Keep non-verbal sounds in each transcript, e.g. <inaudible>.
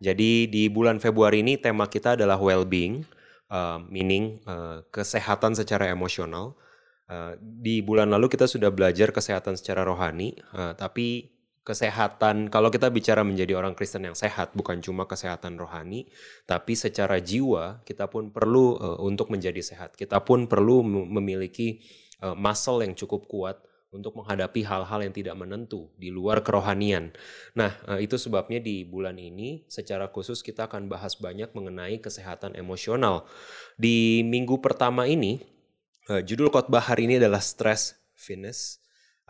Jadi di bulan Februari ini tema kita adalah well-being, uh, meaning uh, kesehatan secara emosional. Uh, di bulan lalu kita sudah belajar kesehatan secara rohani, uh, tapi kesehatan kalau kita bicara menjadi orang Kristen yang sehat bukan cuma kesehatan rohani, tapi secara jiwa kita pun perlu uh, untuk menjadi sehat. Kita pun perlu memiliki uh, muscle yang cukup kuat untuk menghadapi hal-hal yang tidak menentu di luar kerohanian. Nah, eh, itu sebabnya di bulan ini secara khusus kita akan bahas banyak mengenai kesehatan emosional. Di minggu pertama ini, eh, judul khotbah hari ini adalah stress fitness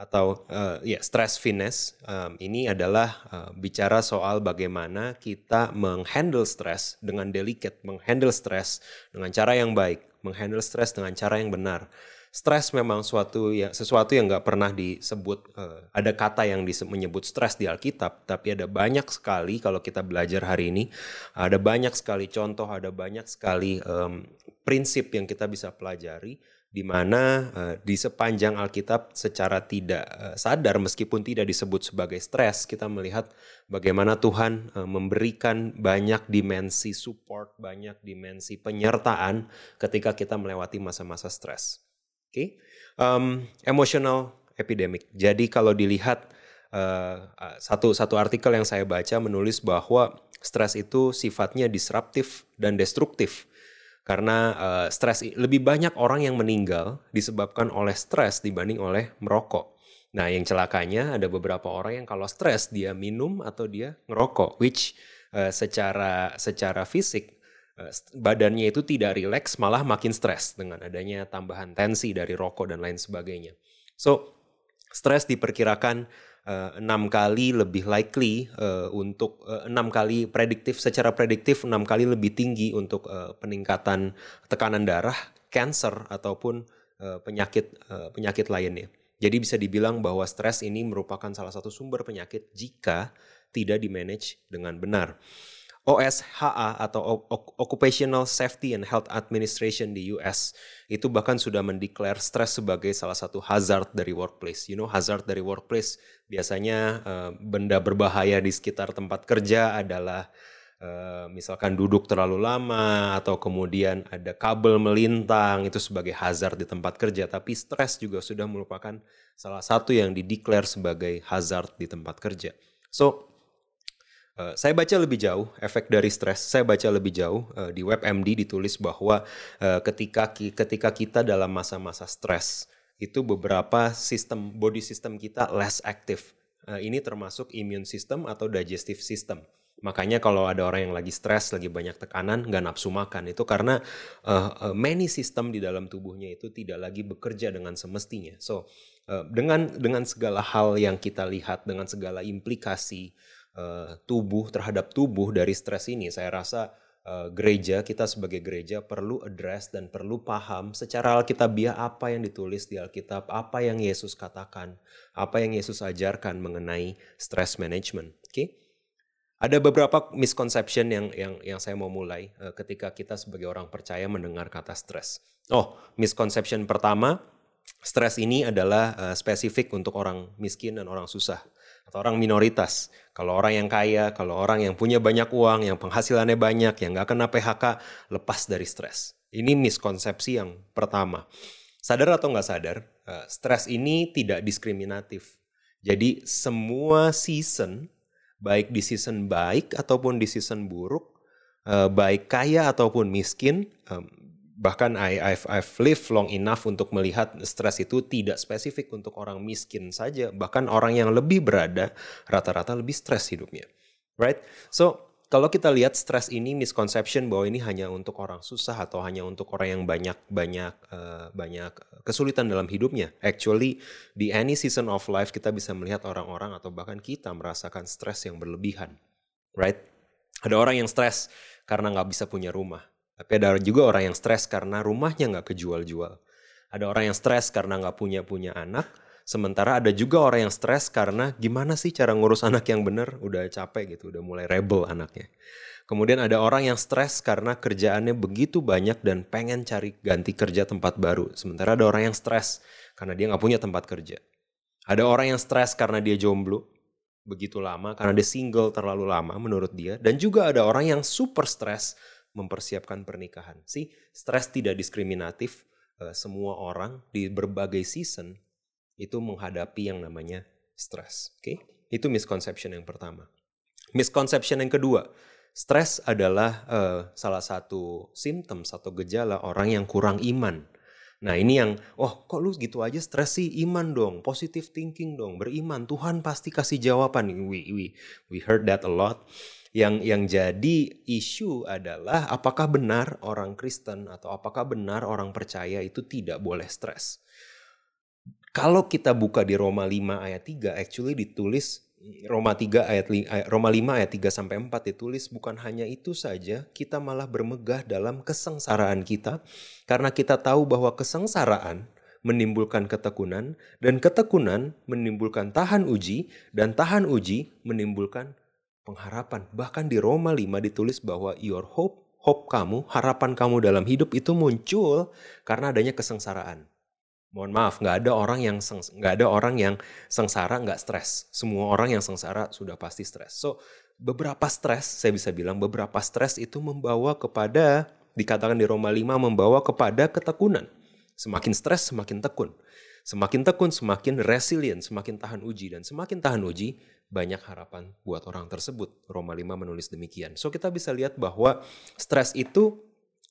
atau uh, ya stress fitness. Um, ini adalah uh, bicara soal bagaimana kita menghandle stres dengan delicate, menghandle stres dengan cara yang baik, menghandle stres dengan cara yang benar stres memang suatu ya sesuatu yang nggak pernah disebut uh, ada kata yang menyebut stres di Alkitab tapi ada banyak sekali kalau kita belajar hari ini ada banyak sekali contoh ada banyak sekali um, prinsip yang kita bisa pelajari di mana uh, di sepanjang Alkitab secara tidak uh, sadar meskipun tidak disebut sebagai stres kita melihat bagaimana Tuhan uh, memberikan banyak dimensi support banyak dimensi penyertaan ketika kita melewati masa-masa stres. Oke, okay? um, emotional epidemic. Jadi kalau dilihat uh, satu satu artikel yang saya baca menulis bahwa stres itu sifatnya disruptif dan destruktif karena uh, stres lebih banyak orang yang meninggal disebabkan oleh stres dibanding oleh merokok. Nah, yang celakanya ada beberapa orang yang kalau stres dia minum atau dia ngerokok, which uh, secara secara fisik badannya itu tidak rileks malah makin stres dengan adanya tambahan tensi dari rokok dan lain sebagainya. So stres diperkirakan eh, enam uh, kali lebih likely uh, untuk enam uh, kali prediktif secara prediktif enam kali lebih tinggi untuk uh, peningkatan tekanan darah, cancer ataupun uh, penyakit uh, penyakit lainnya. Jadi bisa dibilang bahwa stres ini merupakan salah satu sumber penyakit jika tidak dimanage dengan benar. OSHA atau Occupational Safety and Health Administration di US itu bahkan sudah mendeklar stres sebagai salah satu hazard dari workplace. You know, hazard dari workplace biasanya uh, benda berbahaya di sekitar tempat kerja adalah uh, misalkan duduk terlalu lama atau kemudian ada kabel melintang itu sebagai hazard di tempat kerja. Tapi stres juga sudah merupakan salah satu yang dideklar sebagai hazard di tempat kerja. So Uh, saya baca lebih jauh efek dari stres. Saya baca lebih jauh uh, di WebMD ditulis bahwa uh, ketika ketika kita dalam masa-masa stres itu beberapa sistem body system kita less active. Uh, ini termasuk immune system atau digestive system. Makanya kalau ada orang yang lagi stres, lagi banyak tekanan, nggak nafsu makan itu karena uh, uh, many system di dalam tubuhnya itu tidak lagi bekerja dengan semestinya. So dengan dengan segala hal yang kita lihat, dengan segala implikasi uh, tubuh terhadap tubuh dari stres ini, saya rasa uh, gereja kita sebagai gereja perlu address dan perlu paham secara alkitabiah apa yang ditulis di Alkitab, apa yang Yesus katakan, apa yang Yesus ajarkan mengenai stress management. Oke? Okay? Ada beberapa misconception yang yang yang saya mau mulai uh, ketika kita sebagai orang percaya mendengar kata stres. Oh, misconception pertama, stres ini adalah spesifik untuk orang miskin dan orang susah atau orang minoritas. Kalau orang yang kaya, kalau orang yang punya banyak uang, yang penghasilannya banyak, yang nggak kena PHK, lepas dari stres. Ini miskonsepsi yang pertama. Sadar atau nggak sadar, uh, stres ini tidak diskriminatif. Jadi semua season, baik di season baik ataupun di season buruk, uh, baik kaya ataupun miskin, bahkan I, I've, I've lived long enough untuk melihat stres itu tidak spesifik untuk orang miskin saja, bahkan orang yang lebih berada rata-rata lebih stres hidupnya, right? So kalau kita lihat stres ini misconception bahwa ini hanya untuk orang susah atau hanya untuk orang yang banyak banyak uh, banyak kesulitan dalam hidupnya. Actually di any season of life kita bisa melihat orang-orang atau bahkan kita merasakan stres yang berlebihan, right? Ada orang yang stres karena nggak bisa punya rumah. Tapi ada juga orang yang stres karena rumahnya nggak kejual-jual. Ada orang yang stres karena nggak punya punya anak. Sementara ada juga orang yang stres karena gimana sih cara ngurus anak yang benar, udah capek gitu, udah mulai rebel anaknya. Kemudian ada orang yang stres karena kerjaannya begitu banyak dan pengen cari ganti kerja tempat baru. Sementara ada orang yang stres karena dia nggak punya tempat kerja. Ada orang yang stres karena dia jomblo begitu lama karena dia single terlalu lama menurut dia dan juga ada orang yang super stres mempersiapkan pernikahan. Si stres tidak diskriminatif, eh, semua orang di berbagai season itu menghadapi yang namanya stres. Oke, okay? itu misconception yang pertama. Misconception yang kedua, stres adalah uh, salah satu simptom, satu gejala orang yang kurang iman. Nah ini yang, oh kok lu gitu aja stres sih? Iman dong, positive thinking dong, beriman. Tuhan pasti kasih jawaban. We, we, we heard that a lot. Yang yang jadi isu adalah apakah benar orang Kristen atau apakah benar orang percaya itu tidak boleh stres. Kalau kita buka di Roma 5 ayat 3, actually ditulis Roma 3 ayat Roma 5 ayat 3 sampai 4 ditulis bukan hanya itu saja, kita malah bermegah dalam kesengsaraan kita karena kita tahu bahwa kesengsaraan menimbulkan ketekunan dan ketekunan menimbulkan tahan uji dan tahan uji menimbulkan pengharapan. Bahkan di Roma 5 ditulis bahwa your hope, hope kamu, harapan kamu dalam hidup itu muncul karena adanya kesengsaraan. Mohon maaf nggak ada orang yang nggak ada orang yang sengsara nggak stres. Semua orang yang sengsara sudah pasti stres. So beberapa stres saya bisa bilang beberapa stres itu membawa kepada dikatakan di Roma 5 membawa kepada ketekunan. Semakin stres semakin tekun. Semakin tekun semakin resilient semakin tahan uji. Dan semakin tahan uji banyak harapan buat orang tersebut Roma 5 menulis demikian so kita bisa lihat bahwa stres itu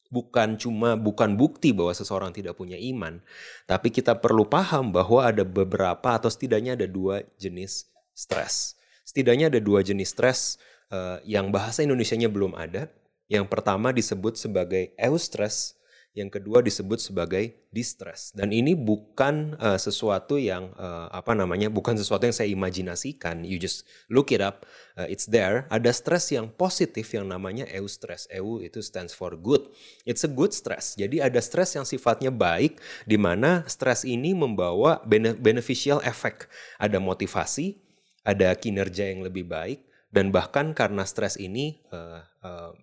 bukan cuma bukan bukti bahwa seseorang tidak punya iman, tapi kita perlu paham bahwa ada beberapa atau setidaknya ada dua jenis stres. Setidaknya ada dua jenis stres uh, yang bahasa Indonesianya belum ada. Yang pertama disebut sebagai eustress yang kedua disebut sebagai distress. Dan ini bukan uh, sesuatu yang uh, apa namanya bukan sesuatu yang saya imajinasikan. You just look it up uh, it's there. Ada stress yang positif yang namanya eustress eu itu stands for good. It's a good stress. Jadi ada stress yang sifatnya baik di mana stress ini membawa beneficial effect. Ada motivasi ada kinerja yang lebih baik dan bahkan karena stres ini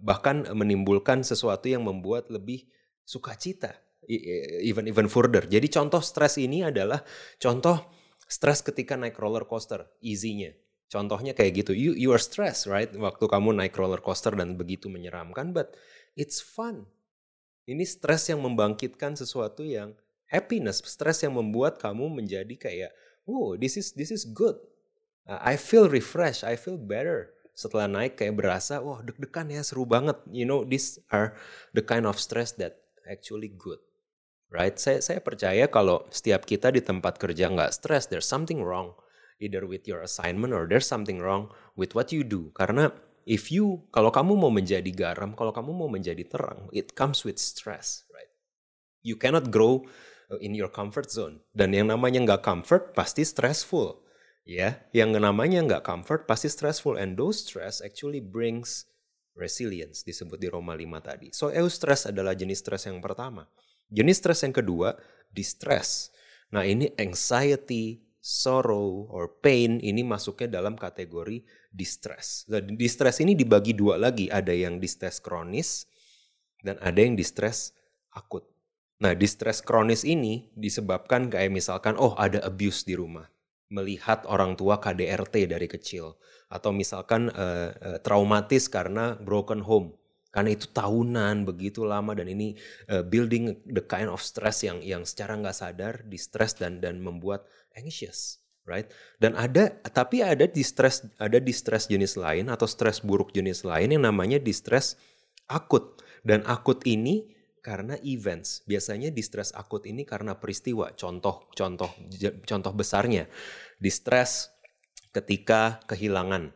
bahkan menimbulkan sesuatu yang membuat lebih sukacita even even further. Jadi contoh stres ini adalah contoh stres ketika naik roller coaster, easy-nya. Contohnya kayak gitu, you you are stressed, right? Waktu kamu naik roller coaster dan begitu menyeramkan, but it's fun. Ini stres yang membangkitkan sesuatu yang happiness, stres yang membuat kamu menjadi kayak, oh this is this is good. I feel refreshed, I feel better setelah naik kayak berasa wah deg-degan ya seru banget you know these are the kind of stress that actually good. Right? Saya saya percaya kalau setiap kita di tempat kerja nggak stres, there's something wrong either with your assignment or there's something wrong with what you do. Karena if you kalau kamu mau menjadi garam, kalau kamu mau menjadi terang, it comes with stress, right? You cannot grow uh, in your comfort zone. Dan yang namanya nggak comfort pasti stressful. Ya, yang namanya nggak comfort pasti stressful and those stress actually brings resilience disebut di Roma 5 tadi. So eustress adalah jenis stres yang pertama. Jenis stres yang kedua, distress. Nah, ini anxiety, sorrow or pain ini masuknya dalam kategori distress. Nah, distress ini dibagi dua lagi, ada yang distress kronis dan ada yang distress akut. Nah, distress kronis ini disebabkan kayak misalkan oh ada abuse di rumah melihat orang tua KDRT dari kecil. Atau misalkan uh, uh, traumatis karena broken home. Karena itu tahunan begitu lama dan ini uh, building the kind of stress yang yang secara nggak sadar distress dan dan membuat anxious right? Dan ada tapi ada distress ada distress jenis lain atau stres buruk jenis lain yang namanya distress akut. Dan akut ini karena events. Biasanya distress akut ini karena peristiwa. Contoh contoh contoh besarnya distress ketika kehilangan.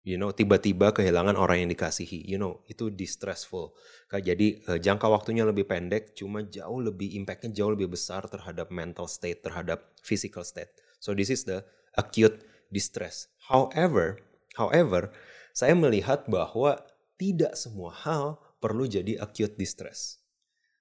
You know, tiba-tiba kehilangan orang yang dikasihi. You know, itu distressful. Jadi uh, jangka waktunya lebih pendek, cuma jauh lebih impactnya jauh lebih besar terhadap mental state, terhadap physical state. So this is the acute distress. However, however, saya melihat bahwa tidak semua hal perlu jadi acute distress.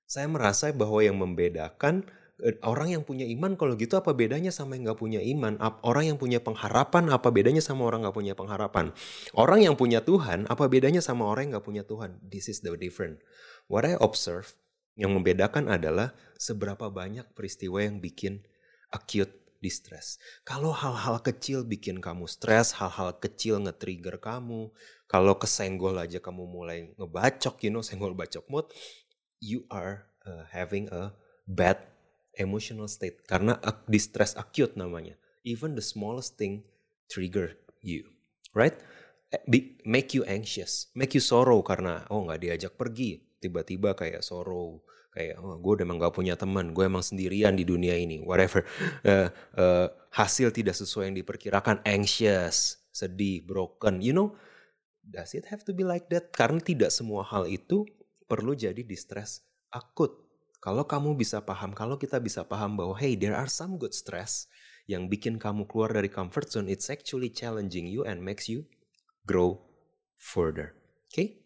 Saya merasa bahwa yang membedakan eh, orang yang punya iman kalau gitu apa bedanya sama yang nggak punya iman? Orang yang punya pengharapan apa bedanya sama orang nggak punya pengharapan? Orang yang punya Tuhan apa bedanya sama orang yang nggak punya Tuhan? This is the different. What I observe yang membedakan adalah seberapa banyak peristiwa yang bikin acute distress. Kalau hal-hal kecil bikin kamu stres, hal-hal kecil nge-trigger kamu, kalau kesenggol aja kamu mulai ngebacok, you know, senggol bacok mood, you are uh, having a bad emotional state. Karena distress acute namanya. Even the smallest thing trigger you, right? Eh, be, make you anxious, make you sorrow karena oh nggak diajak pergi, tiba-tiba kayak sorrow, kayak oh, gue emang gak punya teman, gue emang sendirian di dunia ini, whatever. Uh, <laughs> uh, hasil tidak sesuai yang diperkirakan, anxious, sedih, broken, you know, does it have to be like that? Karena tidak semua hal itu perlu jadi distress akut. Kalau kamu bisa paham, kalau kita bisa paham bahwa hey there are some good stress yang bikin kamu keluar dari comfort zone, it's actually challenging you and makes you grow further. Okay?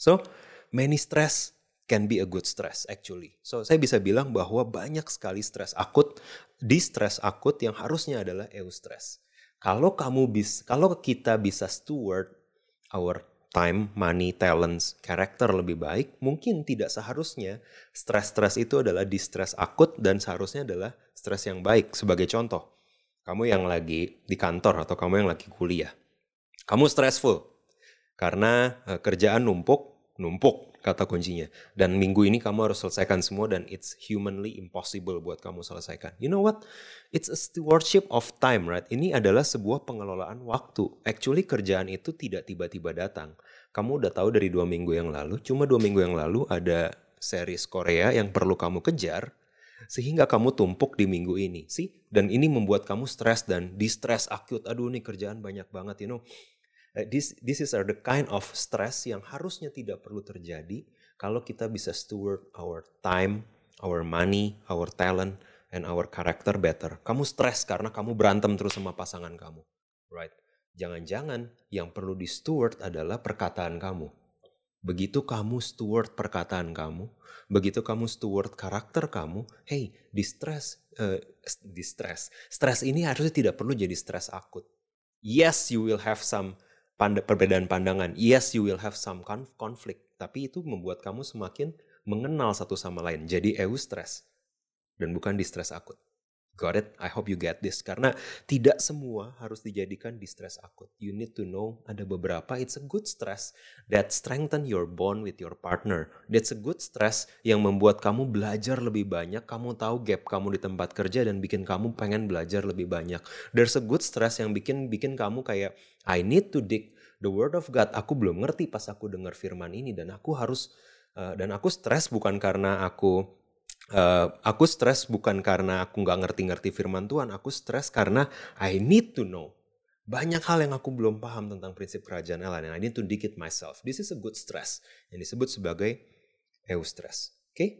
So, many stress can be a good stress actually. So, saya bisa bilang bahwa banyak sekali stres akut, di stres akut yang harusnya adalah eustress. Kalau kamu bisa, kalau kita bisa steward our time, money, talents, karakter lebih baik, mungkin tidak seharusnya stres-stres itu adalah distress akut dan seharusnya adalah stres yang baik. Sebagai contoh, kamu yang lagi di kantor atau kamu yang lagi kuliah, kamu stressful karena uh, kerjaan numpuk, numpuk kata kuncinya. Dan minggu ini kamu harus selesaikan semua dan it's humanly impossible buat kamu selesaikan. You know what? It's a stewardship of time, right? Ini adalah sebuah pengelolaan waktu. Actually kerjaan itu tidak tiba-tiba datang. Kamu udah tahu dari dua minggu yang lalu, cuma dua minggu yang lalu ada series Korea yang perlu kamu kejar, sehingga kamu tumpuk di minggu ini sih dan ini membuat kamu stres dan distress akut aduh nih kerjaan banyak banget you know this this is are the kind of stress yang harusnya tidak perlu terjadi kalau kita bisa steward our time, our money, our talent, and our character better. Kamu stres karena kamu berantem terus sama pasangan kamu, right? Jangan-jangan yang perlu di steward adalah perkataan kamu. Begitu kamu steward perkataan kamu, begitu kamu steward karakter kamu, hey, distress, uh, distress, stres ini harusnya tidak perlu jadi stres akut. Yes, you will have some pand perbedaan pandangan. Yes, you will have some conflict, tapi itu membuat kamu semakin mengenal satu sama lain. Jadi eustress dan bukan distress akut. Got it? I hope you get this. Karena tidak semua harus dijadikan distress akut. You need to know ada beberapa it's a good stress that strengthen your bond with your partner. That's a good stress yang membuat kamu belajar lebih banyak. Kamu tahu gap kamu di tempat kerja dan bikin kamu pengen belajar lebih banyak. There's a good stress yang bikin bikin kamu kayak I need to dig the word of God. Aku belum ngerti pas aku dengar firman ini dan aku harus uh, dan aku stres bukan karena aku Uh, aku stres bukan karena aku nggak ngerti-ngerti firman Tuhan, aku stres karena I need to know. Banyak hal yang aku belum paham tentang prinsip kerajaan Allah dan I need to dig it myself. This is a good stress yang disebut sebagai eustress. Oke? Okay?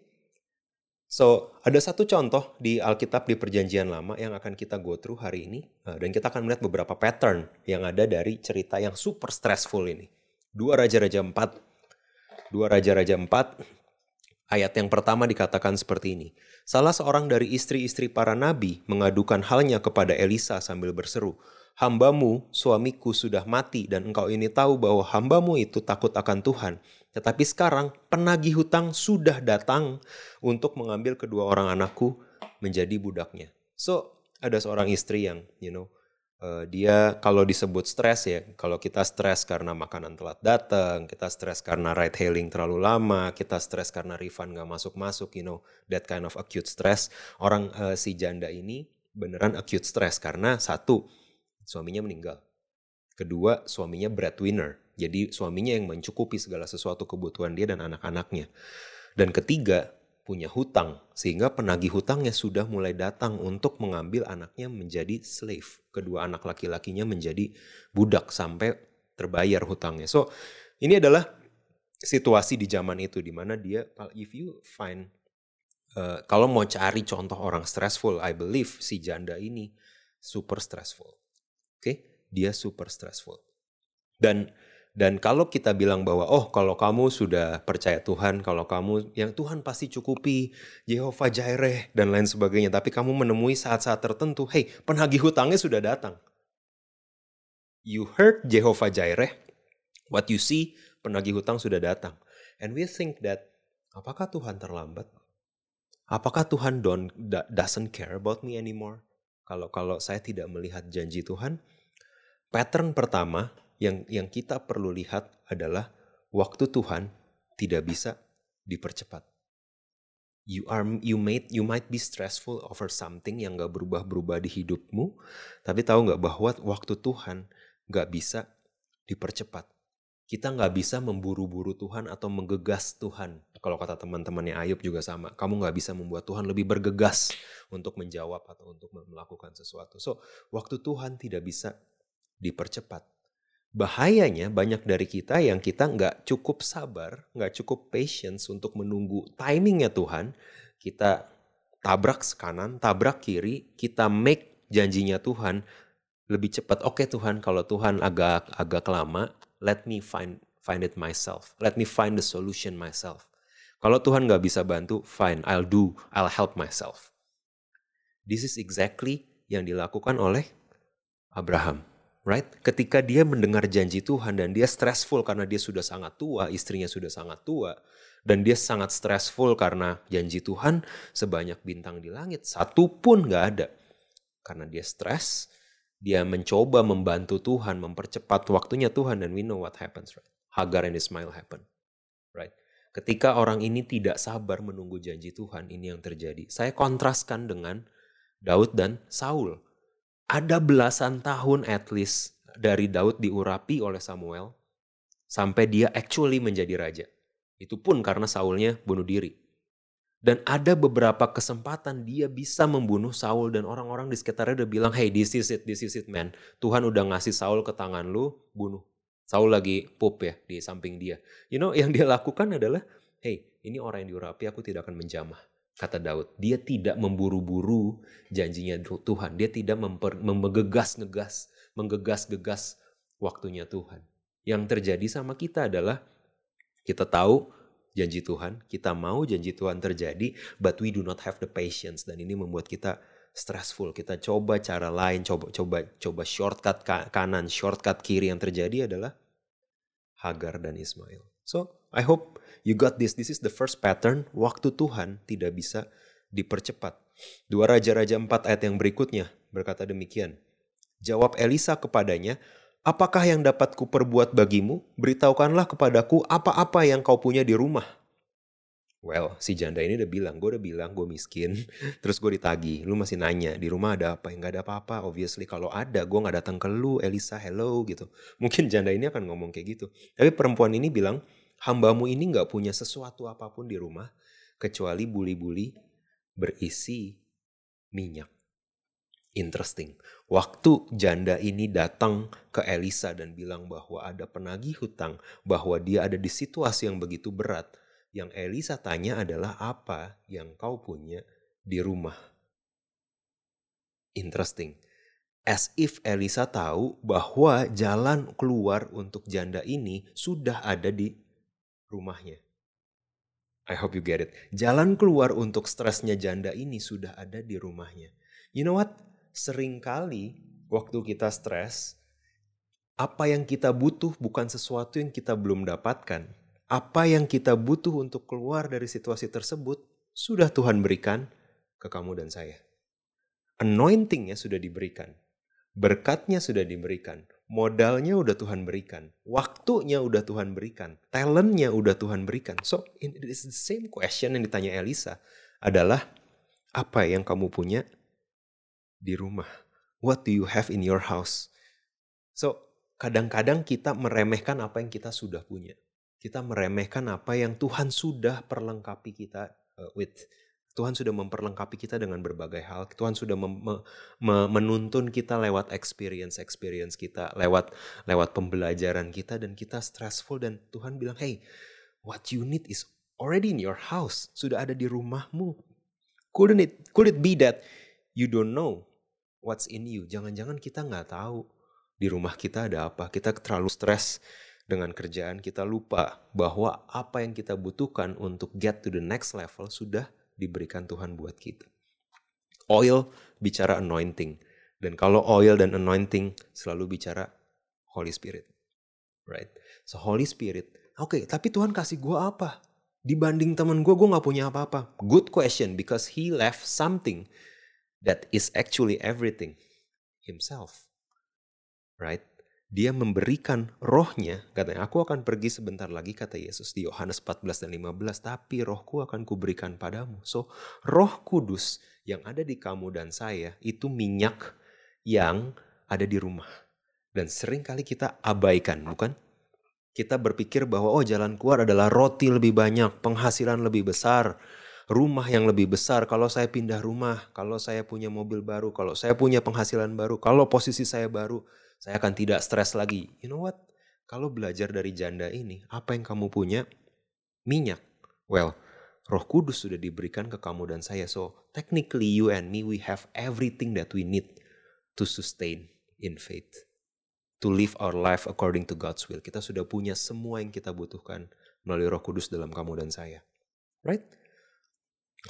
So, ada satu contoh di Alkitab di Perjanjian Lama yang akan kita go through hari ini uh, dan kita akan melihat beberapa pattern yang ada dari cerita yang super stressful ini. Dua Raja-Raja 4 Dua Raja-Raja 4 Ayat yang pertama dikatakan seperti ini. Salah seorang dari istri-istri para nabi mengadukan halnya kepada Elisa sambil berseru, Hambamu, suamiku sudah mati dan engkau ini tahu bahwa hambamu itu takut akan Tuhan. Tetapi sekarang penagih hutang sudah datang untuk mengambil kedua orang anakku menjadi budaknya. So, ada seorang istri yang, you know, uh, dia kalau disebut stres ya, kalau kita stres karena makanan telat datang, kita stres karena ride hailing terlalu lama, kita stres karena refund nggak masuk-masuk, you know, that kind of acute stress. Orang uh, si janda ini beneran acute stress karena satu, suaminya meninggal. Kedua, suaminya breadwinner. Jadi suaminya yang mencukupi segala sesuatu kebutuhan dia dan anak-anaknya. Dan ketiga, punya hutang sehingga penagih hutangnya sudah mulai datang untuk mengambil anaknya menjadi slave. Kedua anak laki-lakinya menjadi budak sampai terbayar hutangnya. So ini adalah situasi di zaman itu di mana dia if you find uh, kalau mau cari contoh orang stressful I believe si janda ini super stressful. Oke okay? dia super stressful. Dan Dan kalau kita bilang bahwa oh kalau kamu sudah percaya Tuhan, kalau kamu yang Tuhan pasti cukupi, Jehovah Jireh dan lain sebagainya, tapi kamu menemui saat-saat tertentu, hey penagih hutangnya sudah datang. You heard Jehovah Jireh, what you see penagih hutang sudah datang. And we think that apakah Tuhan terlambat? Apakah Tuhan don't doesn't care about me anymore? Kalau kalau saya tidak melihat janji Tuhan, pattern pertama yang yang kita perlu lihat adalah waktu Tuhan tidak bisa dipercepat. You are you made you might be stressful over something yang gak berubah-berubah di hidupmu, tapi tahu nggak bahwa waktu Tuhan gak bisa dipercepat. Kita nggak bisa memburu-buru Tuhan atau menggegas Tuhan. Kalau kata teman-temannya Ayub juga sama. Kamu nggak bisa membuat Tuhan lebih bergegas untuk menjawab atau untuk melakukan sesuatu. So, waktu Tuhan tidak bisa dipercepat. Bahayanya banyak dari kita yang kita nggak cukup sabar, nggak cukup patience untuk menunggu timingnya Tuhan. Kita tabrak kanan, tabrak kiri, kita make janjinya Tuhan lebih cepat. Oke Tuhan, kalau Tuhan agak agak lama, let me find find it myself. Let me find the solution myself. Kalau Tuhan nggak bisa bantu, fine, I'll do, I'll help myself. This is exactly yang dilakukan oleh Abraham right? Ketika dia mendengar janji Tuhan dan dia stressful karena dia sudah sangat tua, istrinya sudah sangat tua, dan dia sangat stressful karena janji Tuhan sebanyak bintang di langit, satu pun gak ada. Karena dia stres, dia mencoba membantu Tuhan, mempercepat waktunya Tuhan, dan we know what happens, right? Hagar and Ismail happen, right? Ketika orang ini tidak sabar menunggu janji Tuhan, ini yang terjadi. Saya kontraskan dengan Daud dan Saul ada belasan tahun at least dari Daud diurapi oleh Samuel sampai dia actually menjadi raja. Itu pun karena Saulnya bunuh diri. Dan ada beberapa kesempatan dia bisa membunuh Saul dan orang-orang di sekitarnya udah bilang, hey this is it, this is it man. Tuhan udah ngasih Saul ke tangan lu, bunuh. Saul lagi pup ya di samping dia. You know yang dia lakukan adalah, hey ini orang yang diurapi aku tidak akan menjamah kata Daud. Dia tidak memburu-buru janjinya Tuhan. Dia tidak menggegas-gegas, menggegas-gegas waktunya Tuhan. Yang terjadi sama kita adalah kita tahu janji Tuhan, kita mau janji Tuhan terjadi, but we do not have the patience dan ini membuat kita stressful. Kita coba cara lain, coba coba coba shortcut kanan, shortcut kiri yang terjadi adalah Hagar dan Ismail. So, I hope You got this. This is the first pattern. Waktu Tuhan tidak bisa dipercepat. Dua Raja-Raja 4 ayat yang berikutnya berkata demikian. Jawab Elisa kepadanya, Apakah yang dapat kuperbuat bagimu? Beritahukanlah kepadaku apa-apa yang kau punya di rumah. Well, si janda ini udah bilang, gue udah bilang gue miskin. <laughs> Terus gue ditagi, lu masih nanya, di rumah ada apa? Enggak ada apa-apa, obviously. Kalau ada, gue gak datang ke lu, Elisa, hello gitu. Mungkin janda ini akan ngomong kayak gitu. Tapi perempuan ini bilang, hambamu ini nggak punya sesuatu apa pun di rumah kecuali buli-buli berisi minyak. Interesting. Waktu janda ini datang ke Elisa dan bilang bahwa ada penagih hutang, bahwa dia ada di situasi yang begitu berat, yang Elisa tanya adalah apa yang kau punya di rumah. Interesting. As if Elisa tahu bahwa jalan keluar untuk janda ini sudah ada di rumahnya. I hope you get it. Jalan keluar untuk stresnya janda ini sudah ada di rumahnya. You know what? Seringkali waktu kita stres, apa yang kita butuh bukan sesuatu yang kita belum dapatkan. Apa yang kita butuh untuk keluar dari situasi tersebut sudah Tuhan berikan ke kamu dan saya. Anointingnya sudah diberikan. Berkatnya sudah diberikan modalnya udah Tuhan berikan, waktunya udah Tuhan berikan, talentnya udah Tuhan berikan. So it is the same question yang ditanya Elisa adalah apa yang kamu punya di rumah? What do you have in your house? So kadang-kadang kita meremehkan apa yang kita sudah punya. Kita meremehkan apa yang Tuhan sudah perlengkapi kita uh, with Tuhan sudah memperlengkapi kita dengan berbagai hal. Tuhan sudah me, menuntun kita lewat experience-experience kita, lewat lewat pembelajaran kita dan kita stressful dan Tuhan bilang, "Hey, what you need is already in your house, sudah ada di rumahmu." Couldn't it could it be that you don't know what's in you? Jangan-jangan kita nggak tahu di rumah kita ada apa. Kita terlalu stres dengan kerjaan kita lupa bahwa apa yang kita butuhkan untuk get to the next level sudah diberikan Tuhan buat kita. Oil bicara anointing. Dan kalau oil dan anointing selalu bicara Holy Spirit. Right? So Holy Spirit. Oke, okay, tapi Tuhan kasih gue apa? Dibanding temen gue, gue gak punya apa-apa. Good question because he left something that is actually everything himself. Right? Dia memberikan rohnya, katanya, aku akan pergi sebentar lagi, kata Yesus di Yohanes 14 dan 15, tapi rohku akan kuberikan padamu. So, roh kudus yang ada di kamu dan saya, itu minyak yang ada di rumah. Dan sering kali kita abaikan, bukan? Kita berpikir bahwa, oh jalan keluar adalah roti lebih banyak, penghasilan lebih besar, rumah yang lebih besar, kalau saya pindah rumah, kalau saya punya mobil baru, kalau saya punya penghasilan baru, kalau posisi saya baru, saya akan tidak stres lagi. You know what? Kalau belajar dari janda ini, apa yang kamu punya? Minyak. Well, Roh Kudus sudah diberikan ke kamu dan saya. So, technically you and me we have everything that we need to sustain in faith. To live our life according to God's will. Kita sudah punya semua yang kita butuhkan melalui Roh Kudus dalam kamu dan saya. Right?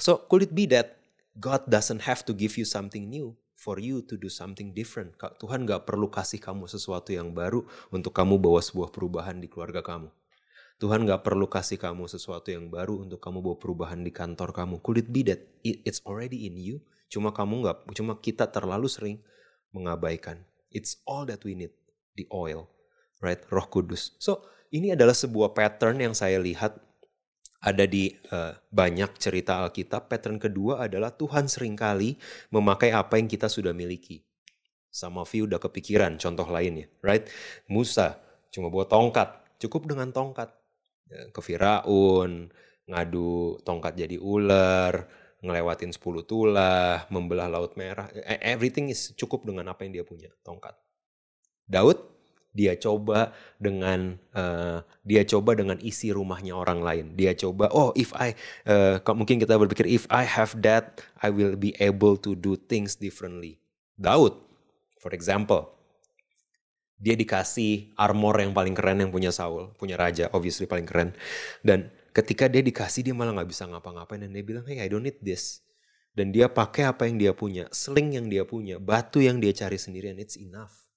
So, could it be that God doesn't have to give you something new? For you to do something different. Tuhan gak perlu kasih kamu sesuatu yang baru untuk kamu bawa sebuah perubahan di keluarga kamu. Tuhan gak perlu kasih kamu sesuatu yang baru untuk kamu bawa perubahan di kantor kamu. Could it be that it's already in you? Cuma kamu gak, cuma kita terlalu sering mengabaikan. It's all that we need, the oil, right? Roh Kudus. So ini adalah sebuah pattern yang saya lihat ada di uh, banyak cerita Alkitab. Pattern kedua adalah Tuhan sering kali memakai apa yang kita sudah miliki. Sama of udah kepikiran contoh lainnya, right? Musa cuma bawa tongkat, cukup dengan tongkat. Ya, ke Firaun, ngadu tongkat jadi ular, ngelewatin 10 tulah, membelah laut merah. E, everything is cukup dengan apa yang dia punya, tongkat. Daud dia coba dengan uh, dia coba dengan isi rumahnya orang lain. Dia coba, oh if I uh, mungkin kita berpikir if I have that, I will be able to do things differently. Daud, for example, dia dikasih armor yang paling keren yang punya Saul, punya raja, obviously paling keren. Dan ketika dia dikasih dia malah nggak bisa ngapa-ngapain dan dia bilang, hey I don't need this. Dan dia pakai apa yang dia punya, sling yang dia punya, batu yang dia cari sendirian, it's enough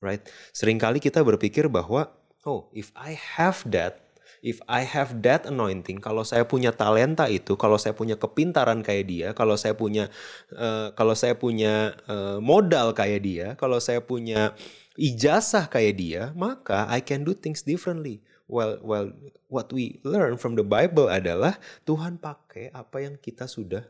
right? Seringkali kita berpikir bahwa oh, if I have that, if I have that anointing, kalau saya punya talenta itu, kalau saya punya kepintaran kayak dia, kalau saya punya uh, kalau saya punya uh, modal kayak dia, kalau saya punya ijazah kayak dia, maka I can do things differently. Well, well, what we learn from the Bible adalah Tuhan pakai apa yang kita sudah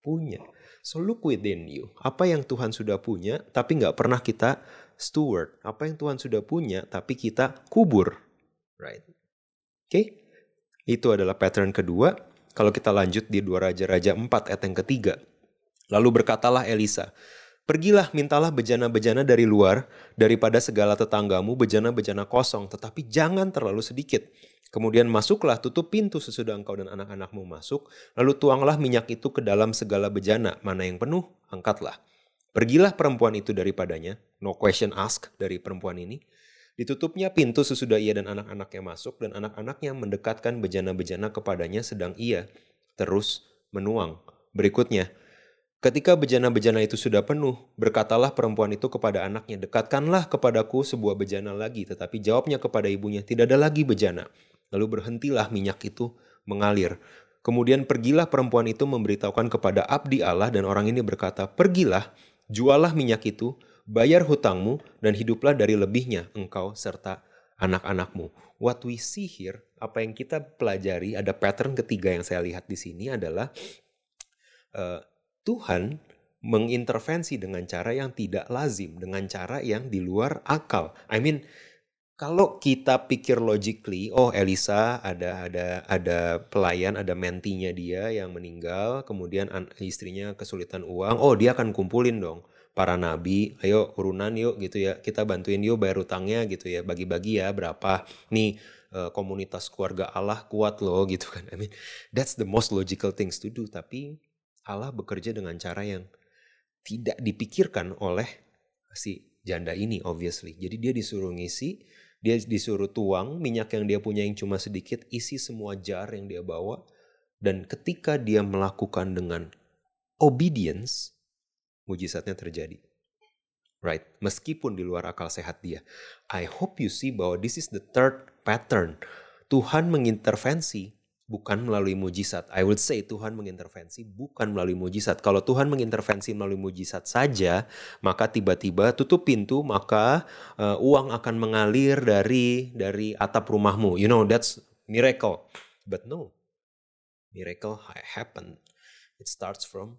punya. So look within you. Apa yang Tuhan sudah punya, tapi nggak pernah kita steward, apa yang Tuhan sudah punya tapi kita kubur. Right? Oke? Okay? Itu adalah pattern kedua. Kalau kita lanjut di dua Raja-Raja 4 ayat yang ketiga. Lalu berkatalah Elisa, Pergilah mintalah bejana-bejana dari luar, daripada segala tetanggamu bejana-bejana kosong, tetapi jangan terlalu sedikit. Kemudian masuklah, tutup pintu sesudah engkau dan anak-anakmu masuk, lalu tuanglah minyak itu ke dalam segala bejana, mana yang penuh, angkatlah. Pergilah perempuan itu daripadanya, no question ask dari perempuan ini. Ditutupnya pintu sesudah ia dan anak-anaknya masuk dan anak-anaknya mendekatkan bejana-bejana kepadanya sedang ia terus menuang. Berikutnya, ketika bejana-bejana itu sudah penuh, berkatalah perempuan itu kepada anaknya, dekatkanlah kepadaku sebuah bejana lagi. Tetapi jawabnya kepada ibunya, tidak ada lagi bejana. Lalu berhentilah minyak itu mengalir. Kemudian pergilah perempuan itu memberitahukan kepada abdi Allah dan orang ini berkata, pergilah Jualah minyak itu, bayar hutangmu, dan hiduplah dari lebihnya engkau serta anak-anakmu. What we see here, apa yang kita pelajari, ada pattern ketiga yang saya lihat di sini adalah uh, Tuhan mengintervensi dengan cara yang tidak lazim, dengan cara yang di luar akal. I mean, kalau kita pikir logically, oh Elisa ada ada ada pelayan, ada mentinya dia yang meninggal, kemudian istrinya kesulitan uang, oh dia akan kumpulin dong para nabi, ayo urunan yuk gitu ya, kita bantuin yuk bayar utangnya gitu ya, bagi-bagi ya berapa nih eh, komunitas keluarga Allah kuat loh <laughs> gitu kan. I mean, that's the most logical things to do. Tapi Allah bekerja dengan cara yang tidak dipikirkan oleh si janda ini obviously. Jadi dia disuruh ngisi Dia disuruh tuang minyak yang dia punya yang cuma sedikit, isi semua jar yang dia bawa. Dan ketika dia melakukan dengan obedience, mujizatnya terjadi. Right? Meskipun di luar akal sehat dia. I hope you see bahwa this is the third pattern. Tuhan mengintervensi bukan melalui mujizat. I would say Tuhan mengintervensi bukan melalui mujizat. Kalau Tuhan mengintervensi melalui mujizat saja, maka tiba-tiba tutup pintu, maka uh, uang akan mengalir dari dari atap rumahmu. You know, that's miracle. But no. Miracle happen. It starts from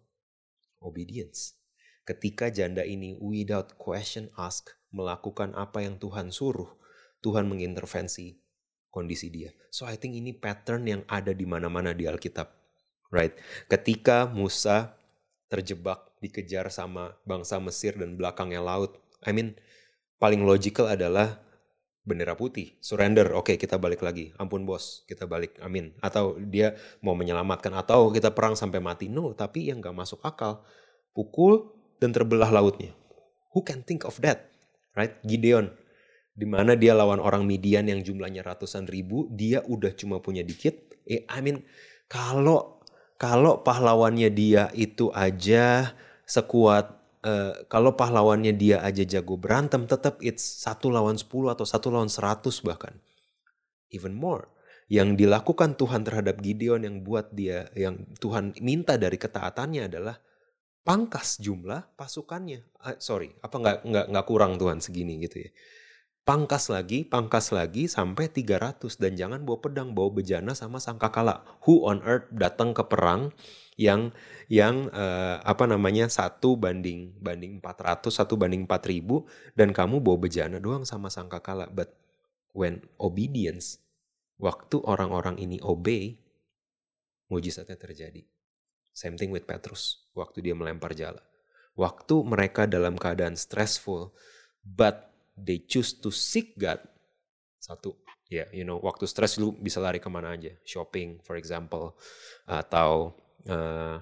obedience. Ketika janda ini without question ask melakukan apa yang Tuhan suruh, Tuhan mengintervensi kondisi dia. So I think ini pattern yang ada di mana-mana di Alkitab. Right? Ketika Musa terjebak dikejar sama bangsa Mesir dan belakangnya laut. I mean, paling logical adalah bendera putih, surrender, oke okay, kita balik lagi, ampun bos, kita balik, amin. Atau dia mau menyelamatkan, atau kita perang sampai mati. No, tapi yang gak masuk akal, pukul dan terbelah lautnya. Who can think of that? Right? Gideon. Di mana dia lawan orang Midian yang jumlahnya ratusan ribu, dia udah cuma punya dikit. Eh, I mean, kalau kalau pahlawannya dia itu aja sekuat uh, kalau pahlawannya dia aja jago berantem, tetap it's satu lawan sepuluh atau satu lawan seratus bahkan. Even more. Yang dilakukan Tuhan terhadap Gideon yang buat dia, yang Tuhan minta dari ketaatannya adalah pangkas jumlah pasukannya. Uh, sorry, apa nggak nggak nggak kurang Tuhan segini gitu ya. Pangkas lagi, pangkas lagi sampai 300 dan jangan bawa pedang, bawa bejana sama sangkakala. Who on earth datang ke perang yang yang uh, apa namanya satu banding banding 400 satu banding 4000 dan kamu bawa bejana doang sama sangkakala. But when obedience, waktu orang-orang ini obey, mujizatnya terjadi. Same thing with Petrus waktu dia melempar jala. Waktu mereka dalam keadaan stressful, but they choose to seek God. Satu, ya, yeah, you know, waktu stress lu bisa lari ke mana aja, shopping, for example, atau uh,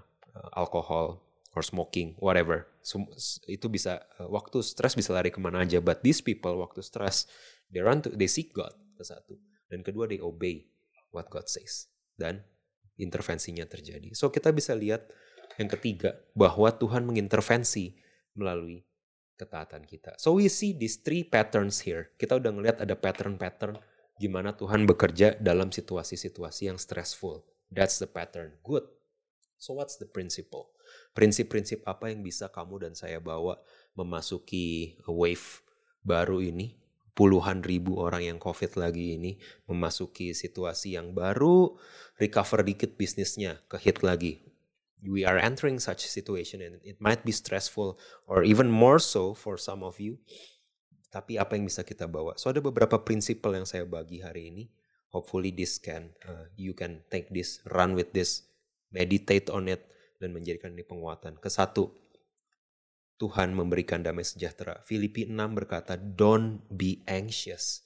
alkohol or smoking, whatever. So, itu bisa uh, waktu stress bisa lari ke mana aja. But these people waktu stress, they run to, they seek God. Satu, dan kedua they obey what God says. Dan intervensinya terjadi. So kita bisa lihat yang ketiga bahwa Tuhan mengintervensi melalui ketaatan kita. So we see these three patterns here. Kita udah ngeliat ada pattern-pattern gimana Tuhan bekerja dalam situasi-situasi yang stressful. That's the pattern. Good. So what's the principle? Prinsip-prinsip apa yang bisa kamu dan saya bawa memasuki wave baru ini puluhan ribu orang yang COVID lagi ini memasuki situasi yang baru, recover dikit bisnisnya, ke hit lagi. We are entering such situation and it might be stressful or even more so for some of you. Tapi apa yang bisa kita bawa? So ada beberapa prinsip yang saya bagi hari ini. Hopefully this can, uh, you can take this, run with this, meditate on it, dan menjadikan ini penguatan. Kesatu, Tuhan memberikan damai sejahtera. Filipi 6 berkata, don't be anxious.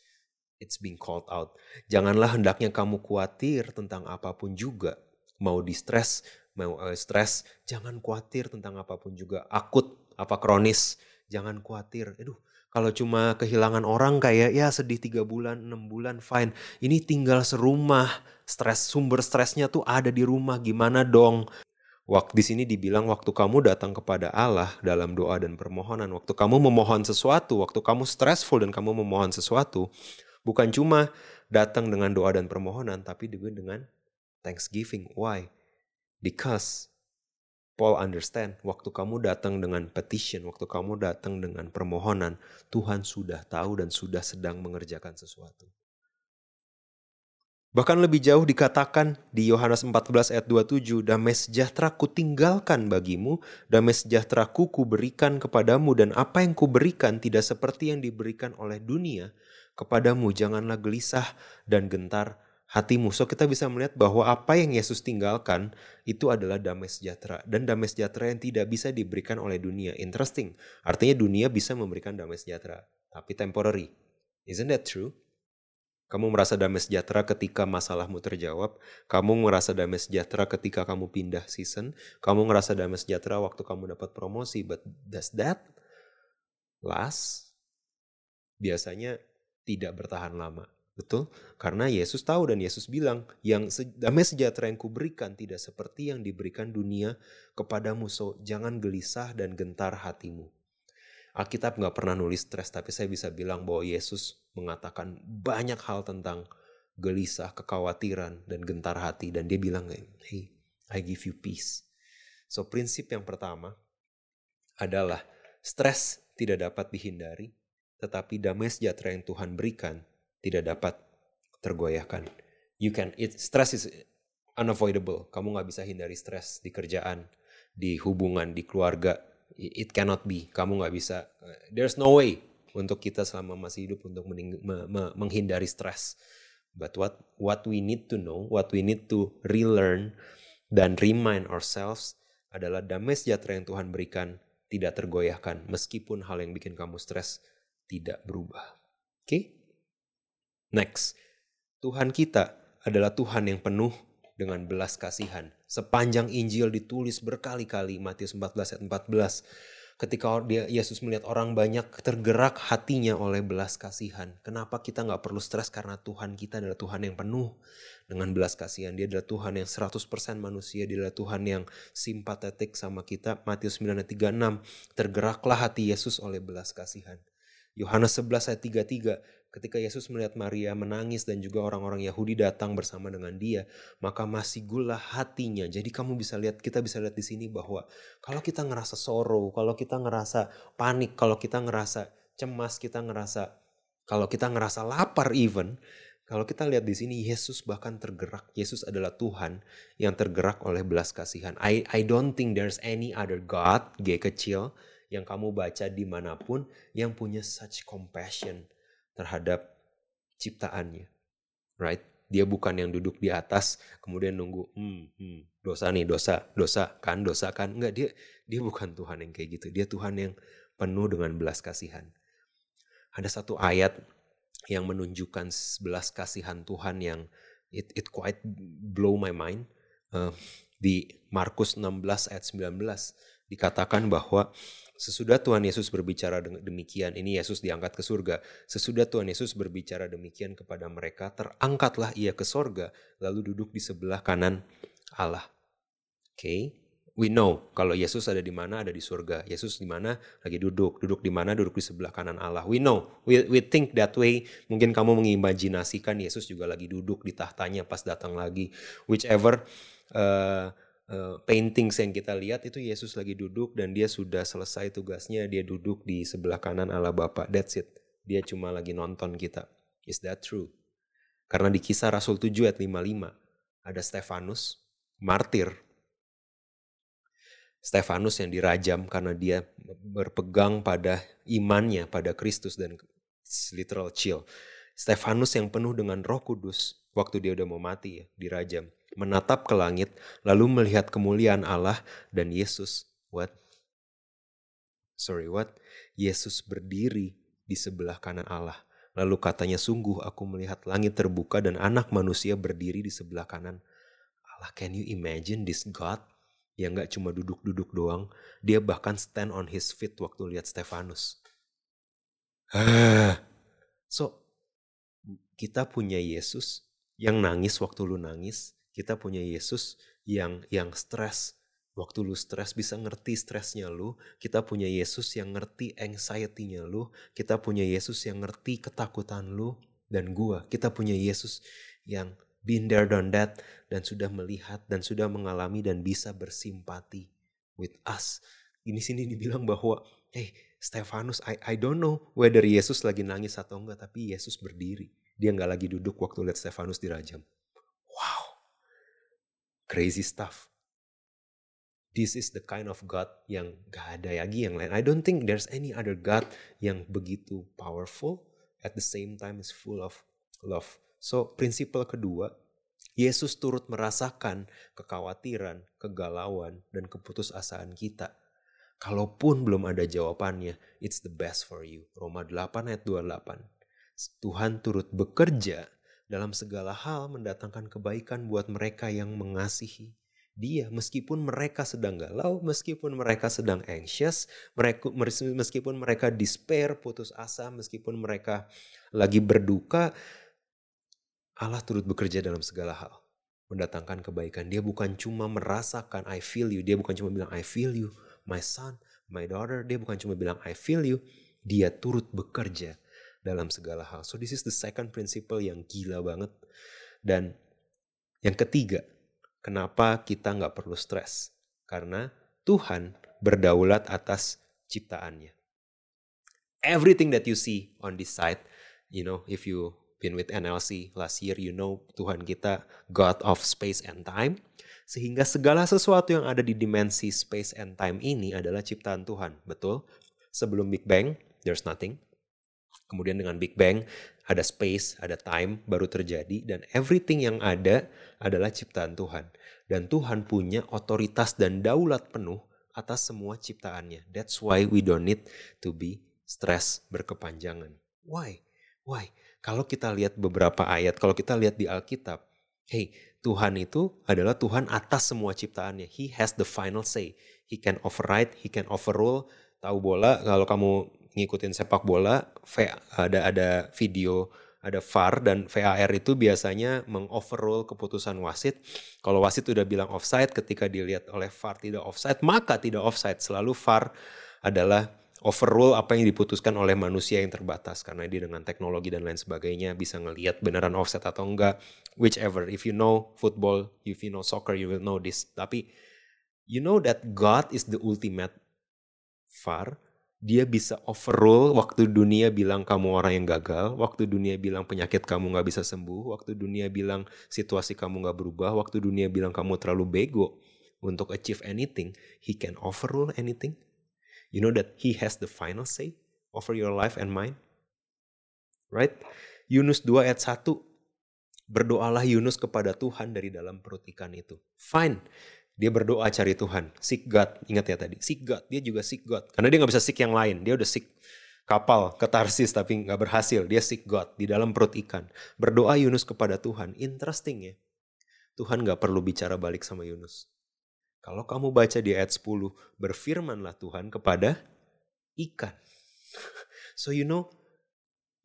It's being called out. Janganlah hendaknya kamu khawatir tentang apa pun juga. Mau di stress, mau uh, stres, jangan khawatir tentang apa pun juga. Akut, apa kronis, jangan khawatir. Aduh, kalau cuma kehilangan orang kayak ya sedih tiga bulan, enam bulan, fine. Ini tinggal serumah, stres sumber stresnya tuh ada di rumah. Gimana dong? Waktu di sini dibilang waktu kamu datang kepada Allah dalam doa dan permohonan, waktu kamu memohon sesuatu, waktu kamu stressful dan kamu memohon sesuatu, bukan cuma datang dengan doa dan permohonan, tapi juga dengan thanksgiving. Why? Because Paul understand, waktu kamu datang dengan petition, waktu kamu datang dengan permohonan, Tuhan sudah tahu dan sudah sedang mengerjakan sesuatu. Bahkan lebih jauh dikatakan di Yohanes 14 ayat 27, damai sejahtera ku tinggalkan bagimu, damai sejahtera ku berikan kepadamu, dan apa yang ku berikan tidak seperti yang diberikan oleh dunia kepadamu. Janganlah gelisah dan gentar hatimu. So kita bisa melihat bahwa apa yang Yesus tinggalkan itu adalah damai sejahtera. Dan damai sejahtera yang tidak bisa diberikan oleh dunia. Interesting. Artinya dunia bisa memberikan damai sejahtera. Tapi temporary. Isn't that true? Kamu merasa damai sejahtera ketika masalahmu terjawab. Kamu merasa damai sejahtera ketika kamu pindah season. Kamu merasa damai sejahtera waktu kamu dapat promosi. But does that last? Biasanya tidak bertahan lama. Betul? Karena Yesus tahu dan Yesus bilang, yang damai sejahtera yang kuberikan tidak seperti yang diberikan dunia kepadamu. So, jangan gelisah dan gentar hatimu. Alkitab nggak pernah nulis stres, tapi saya bisa bilang bahwa Yesus mengatakan banyak hal tentang gelisah, kekhawatiran, dan gentar hati. Dan dia bilang, hey, I give you peace. So, prinsip yang pertama adalah stres tidak dapat dihindari, tetapi damai sejahtera yang Tuhan berikan tidak dapat tergoyahkan. You can, it, stress is unavoidable. Kamu nggak bisa hindari stres di kerjaan, di hubungan, di keluarga. It cannot be. Kamu nggak bisa. There's no way untuk kita selama masih hidup untuk menghindari stres. But what what we need to know, what we need to relearn dan remind ourselves adalah damai sejahtera yang Tuhan berikan tidak tergoyahkan meskipun hal yang bikin kamu stres tidak berubah. Oke? Okay? Next, Tuhan kita adalah Tuhan yang penuh dengan belas kasihan. Sepanjang Injil ditulis berkali-kali Matius 14 ayat 14 ketika dia Yesus melihat orang banyak tergerak hatinya oleh belas kasihan. Kenapa kita nggak perlu stres karena Tuhan kita adalah Tuhan yang penuh dengan belas kasihan. Dia adalah Tuhan yang 100% manusia, dia adalah Tuhan yang simpatetik sama kita. Matius 9 ayat 36, tergeraklah hati Yesus oleh belas kasihan. Yohanes 11 ayat 33, ketika Yesus melihat Maria menangis dan juga orang-orang Yahudi datang bersama dengan dia, maka masih gula hatinya. Jadi kamu bisa lihat, kita bisa lihat di sini bahwa kalau kita ngerasa sorrow, kalau kita ngerasa panik, kalau kita ngerasa cemas, kita ngerasa kalau kita ngerasa lapar even, kalau kita lihat di sini Yesus bahkan tergerak. Yesus adalah Tuhan yang tergerak oleh belas kasihan. I I don't think there's any other God, G kecil, yang kamu baca di mana pun yang punya such compassion terhadap ciptaannya. Right? Dia bukan yang duduk di atas kemudian nunggu, hmm, hmm, dosa nih, dosa, dosa kan, dosa kan. Enggak, dia dia bukan Tuhan yang kayak gitu. Dia Tuhan yang penuh dengan belas kasihan. Ada satu ayat yang menunjukkan belas kasihan Tuhan yang it, it quite blow my mind. Uh, di Markus 16 ayat 19 dikatakan bahwa Sesudah Tuhan Yesus berbicara demikian, ini Yesus diangkat ke surga. Sesudah Tuhan Yesus berbicara demikian kepada mereka, terangkatlah ia ke surga, lalu duduk di sebelah kanan Allah. Oke, okay? we know kalau Yesus ada di mana, ada di surga. Yesus di mana, lagi duduk. Duduk di mana, duduk di sebelah kanan Allah. We know, we, we think that way. Mungkin kamu mengimajinasikan Yesus juga lagi duduk di tahtanya pas datang lagi. Whichever uh, uh, paintings yang kita lihat itu Yesus lagi duduk dan dia sudah selesai tugasnya dia duduk di sebelah kanan Allah Bapa. That's it. Dia cuma lagi nonton kita. Is that true? Karena di kisah Rasul 7 ayat 55 ada Stefanus martir. Stefanus yang dirajam karena dia berpegang pada imannya pada Kristus dan literal chill. Stefanus yang penuh dengan Roh Kudus waktu dia udah mau mati ya dirajam menatap ke langit, lalu melihat kemuliaan Allah dan Yesus. What? Sorry, what? Yesus berdiri di sebelah kanan Allah. Lalu katanya, sungguh aku melihat langit terbuka dan anak manusia berdiri di sebelah kanan Allah. Can you imagine this God yang gak cuma duduk-duduk doang. Dia bahkan stand on his feet waktu lihat Stefanus. so, kita punya Yesus yang nangis waktu lu nangis, kita punya Yesus yang yang stres. Waktu lu stres bisa ngerti stresnya lu. Kita punya Yesus yang ngerti anxiety-nya lu. Kita punya Yesus yang ngerti ketakutan lu dan gua. Kita punya Yesus yang been there done that dan sudah melihat dan sudah mengalami dan bisa bersimpati with us. Ini sini dibilang bahwa, hey Stefanus, I, I don't know whether Yesus lagi nangis atau enggak, tapi Yesus berdiri. Dia nggak lagi duduk waktu lihat Stefanus dirajam. Crazy stuff. This is the kind of God yang gak ada lagi yang lain. I don't think there's any other God yang begitu powerful at the same time is full of love. So prinsipal kedua, Yesus turut merasakan kekhawatiran, kegalauan, dan keputusasaan kita. Kalaupun belum ada jawabannya, it's the best for you. Roma 8 ayat 28. Tuhan turut bekerja dalam segala hal mendatangkan kebaikan buat mereka yang mengasihi, dia meskipun mereka sedang galau, meskipun mereka sedang anxious, meskipun mereka despair, putus asa, meskipun mereka lagi berduka, Allah turut bekerja dalam segala hal. Mendatangkan kebaikan. Dia bukan cuma merasakan I feel you, dia bukan cuma bilang I feel you, my son, my daughter, dia bukan cuma bilang I feel you, dia turut bekerja dalam segala hal. So this is the second principle yang gila banget. Dan yang ketiga, Kenapa kita nggak perlu stres? Karena Tuhan berdaulat atas ciptaannya. Everything that you see on this side, you know, if you been with NLC last year, you know Tuhan kita God of space and time. Sehingga segala sesuatu yang ada di dimensi space and time ini adalah ciptaan Tuhan. Betul? Sebelum Big Bang, there's nothing. Kemudian dengan Big Bang, ada space, ada time baru terjadi dan everything yang ada adalah ciptaan Tuhan. Dan Tuhan punya otoritas dan daulat penuh atas semua ciptaannya. That's why we don't need to be stress berkepanjangan. Why? Why? Kalau kita lihat beberapa ayat, kalau kita lihat di Alkitab, hey, Tuhan itu adalah Tuhan atas semua ciptaannya. He has the final say. He can override, he can overrule. Tahu bola, kalau kamu ngikutin sepak bola, ada ada video ada VAR dan VAR itu biasanya mengoverrule keputusan wasit. Kalau wasit udah bilang offside ketika dilihat oleh VAR tidak offside, maka tidak offside. Selalu VAR adalah overrule apa yang diputuskan oleh manusia yang terbatas karena dia dengan teknologi dan lain sebagainya bisa ngelihat beneran offside atau enggak whichever if you know football if you know soccer you will know this tapi you know that God is the ultimate VAR dia bisa overrule waktu dunia bilang kamu orang yang gagal, waktu dunia bilang penyakit kamu nggak bisa sembuh, waktu dunia bilang situasi kamu nggak berubah, waktu dunia bilang kamu terlalu bego untuk achieve anything, he can overrule anything. You know that he has the final say over your life and mine. Right? Yunus 2 ayat 1. Berdoalah Yunus kepada Tuhan dari dalam perut ikan itu. Fine. Dia berdoa cari Tuhan, seek God. Ingat ya tadi, seek God. Dia juga seek God. Karena dia nggak bisa seek yang lain. Dia udah seek kapal ke Tarsis tapi nggak berhasil. Dia seek God di dalam perut ikan. Berdoa Yunus kepada Tuhan. Interesting ya. Tuhan nggak perlu bicara balik sama Yunus. Kalau kamu baca di ayat 10, berfirmanlah Tuhan kepada ikan. <laughs> So you know,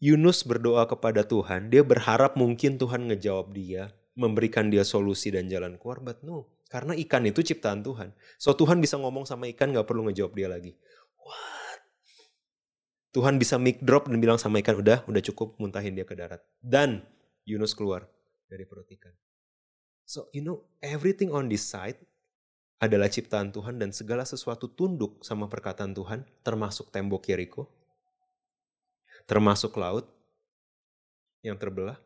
Yunus berdoa kepada Tuhan, dia berharap mungkin Tuhan ngejawab dia, memberikan dia solusi dan jalan keluar, but no. Karena ikan itu ciptaan Tuhan. So Tuhan bisa ngomong sama ikan gak perlu ngejawab dia lagi. What? Tuhan bisa mic drop dan bilang sama ikan, udah, udah cukup muntahin dia ke darat. Dan Yunus keluar dari perut ikan. So you know, everything on this side adalah ciptaan Tuhan dan segala sesuatu tunduk sama perkataan Tuhan, termasuk tembok Yeriko, termasuk laut yang terbelah,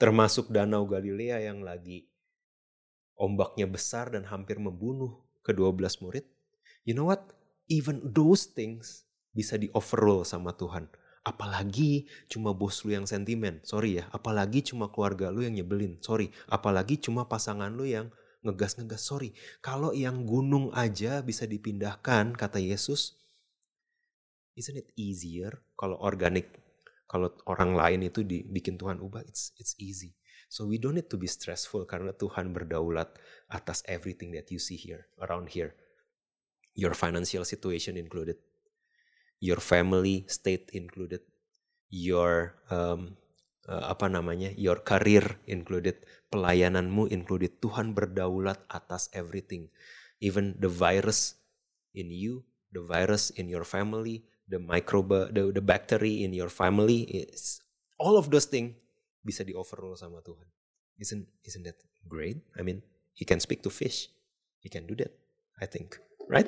termasuk danau Galilea yang lagi ombaknya besar dan hampir membunuh kedua belas murid, you know what? Even those things bisa di overrule sama Tuhan. Apalagi cuma bos lu yang sentimen, sorry ya. Apalagi cuma keluarga lu yang nyebelin, sorry. Apalagi cuma pasangan lu yang ngegas-ngegas, sorry. Kalau yang gunung aja bisa dipindahkan, kata Yesus, isn't it easier kalau organik, kalau orang lain itu dibikin Tuhan ubah, it's it's easy. So we don't need to be stressful karena Tuhan berdaulat atas everything that you see here, around here. Your financial situation included, your family state included, your um, uh, apa namanya, your career included, pelayananmu included. Tuhan berdaulat atas everything, even the virus in you, the virus in your family, the microbe, the, the bacteria in your family, is all of those things bisa di overrule sama Tuhan. Isn't isn't that great? I mean, he can speak to fish. He can do that. I think, right?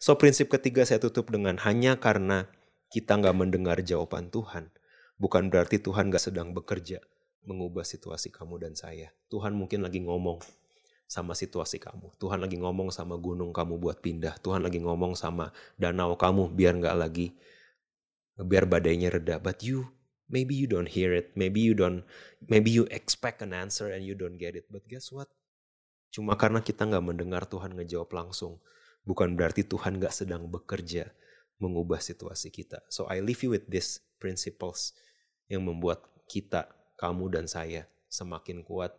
So prinsip ketiga saya tutup dengan hanya karena kita nggak mendengar jawaban Tuhan, bukan berarti Tuhan nggak sedang bekerja mengubah situasi kamu dan saya. Tuhan mungkin lagi ngomong sama situasi kamu. Tuhan lagi ngomong sama gunung kamu buat pindah. Tuhan lagi ngomong sama danau kamu biar nggak lagi biar badainya reda. But you maybe you don't hear it. Maybe you don't maybe you expect an answer and you don't get it. But guess what? Cuma karena kita nggak mendengar Tuhan ngejawab langsung bukan berarti Tuhan nggak sedang bekerja mengubah situasi kita. So I leave you with these principles yang membuat kita kamu dan saya semakin kuat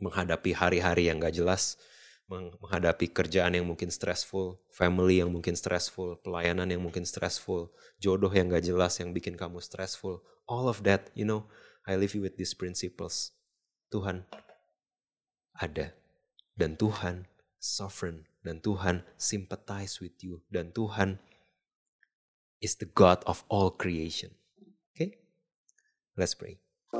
menghadapi hari-hari yang gak jelas, menghadapi kerjaan yang mungkin stressful, family yang mungkin stressful, pelayanan yang mungkin stressful, jodoh yang gak jelas yang bikin kamu stressful. All of that, you know, I leave you with these principles. Tuhan ada dan Tuhan sovereign dan Tuhan sympathize with you dan Tuhan is the God of all creation. Okay? Let's pray.